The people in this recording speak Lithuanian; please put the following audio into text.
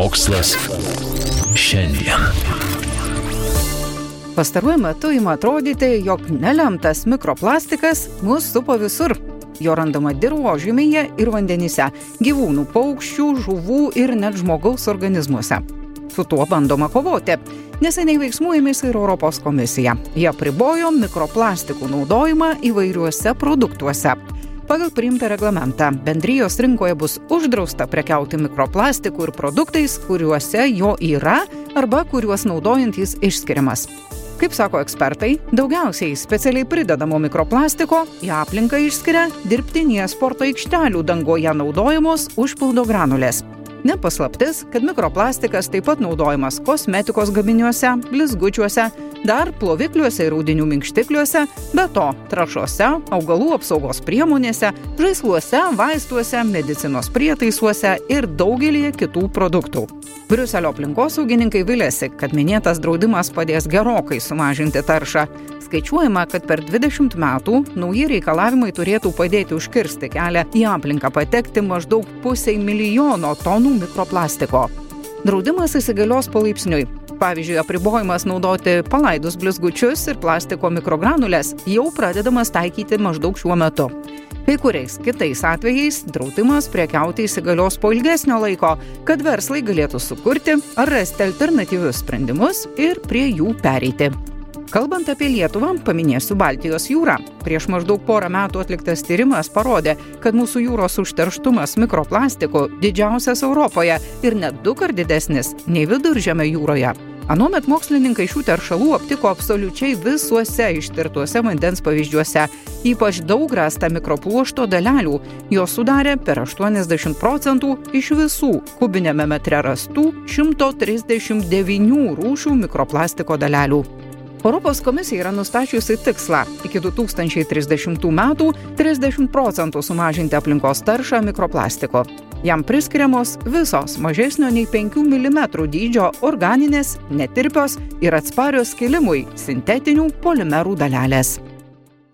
Mokslas šiandien. Pastaruoju metu ima atrodyti, jog nelemtas mikroplastikas mus supo visur. Jo randama dirbožymėje ir vandenyse, gyvūnų, paukščių, žuvų ir net žmogaus organizmuose. Su tuo bandoma kovoti. Neseniai veiksmų ėmėsi ir Europos komisija. Jie pribojo mikroplastikų naudojimą įvairiuose produktuose. Pagal priimtą reglamentą bendrijos rinkoje bus uždrausta prekiauti mikroplastikų ir produktais, kuriuose jo yra arba kuriuos naudojant jis išskiriamas. Kaip sako ekspertai, daugiausiai specialiai pridedamo mikroplastiko į aplinką išskiria dirbtinėje sporto aikštelių dangoje naudojamos užpildo granulės. Nepaslaptis, kad mikroplastikas taip pat naudojamas kosmetikos gaminiuose, blizgučiuose, dar plovikliuose ir audinių minkštikliuose, be to trašose, augalų apsaugos priemonėse, žaisluose, vaistuose, medicinos prietaisuose ir daugelį kitų produktų. Briuselio aplinkosaugininkai vilėsi, kad minėtas draudimas padės gerokai sumažinti taršą. Skaičiuojama, kad per 20 metų nauji reikalavimai turėtų padėti užkirsti kelią į aplinką patekti maždaug pusiai milijono tonų mikroplastiko. Draudimas įsigalios palaipsniui. Pavyzdžiui, apribojimas naudoti palaidus blizgučius ir plastiko mikrogranulės jau pradedamas taikyti maždaug šiuo metu. Kai kuriais kitais atvejais draudimas priekiauti įsigalios po ilgesnio laiko, kad verslai galėtų sukurti ar rasti alternatyvius sprendimus ir prie jų pereiti. Kalbant apie Lietuvą, paminėsiu Baltijos jūrą. Prieš maždaug porą metų atliktas tyrimas parodė, kad mūsų jūros užterštumas mikroplastiku didžiausias Europoje ir net du kart didesnis nei viduržėme jūroje. Anuomet mokslininkai šių teršalų aptiko absoliučiai visuose ištirtuose vandens pavyzdžiuose. Ypač daug rasta mikropluošto dalelių. Jos sudarė per 80 procentų iš visų kubinėme metre rastų 139 rūšių mikroplastiko dalelių. Europos komisija yra nustačiusi tikslą iki 2030 metų 30 procentų sumažinti aplinkos taršą mikroplastiko. Jam priskiriamos visos mažesnio nei 5 mm dydžio organinės, netirpios ir atsparios skilimui sintetinių polimerų dalelės.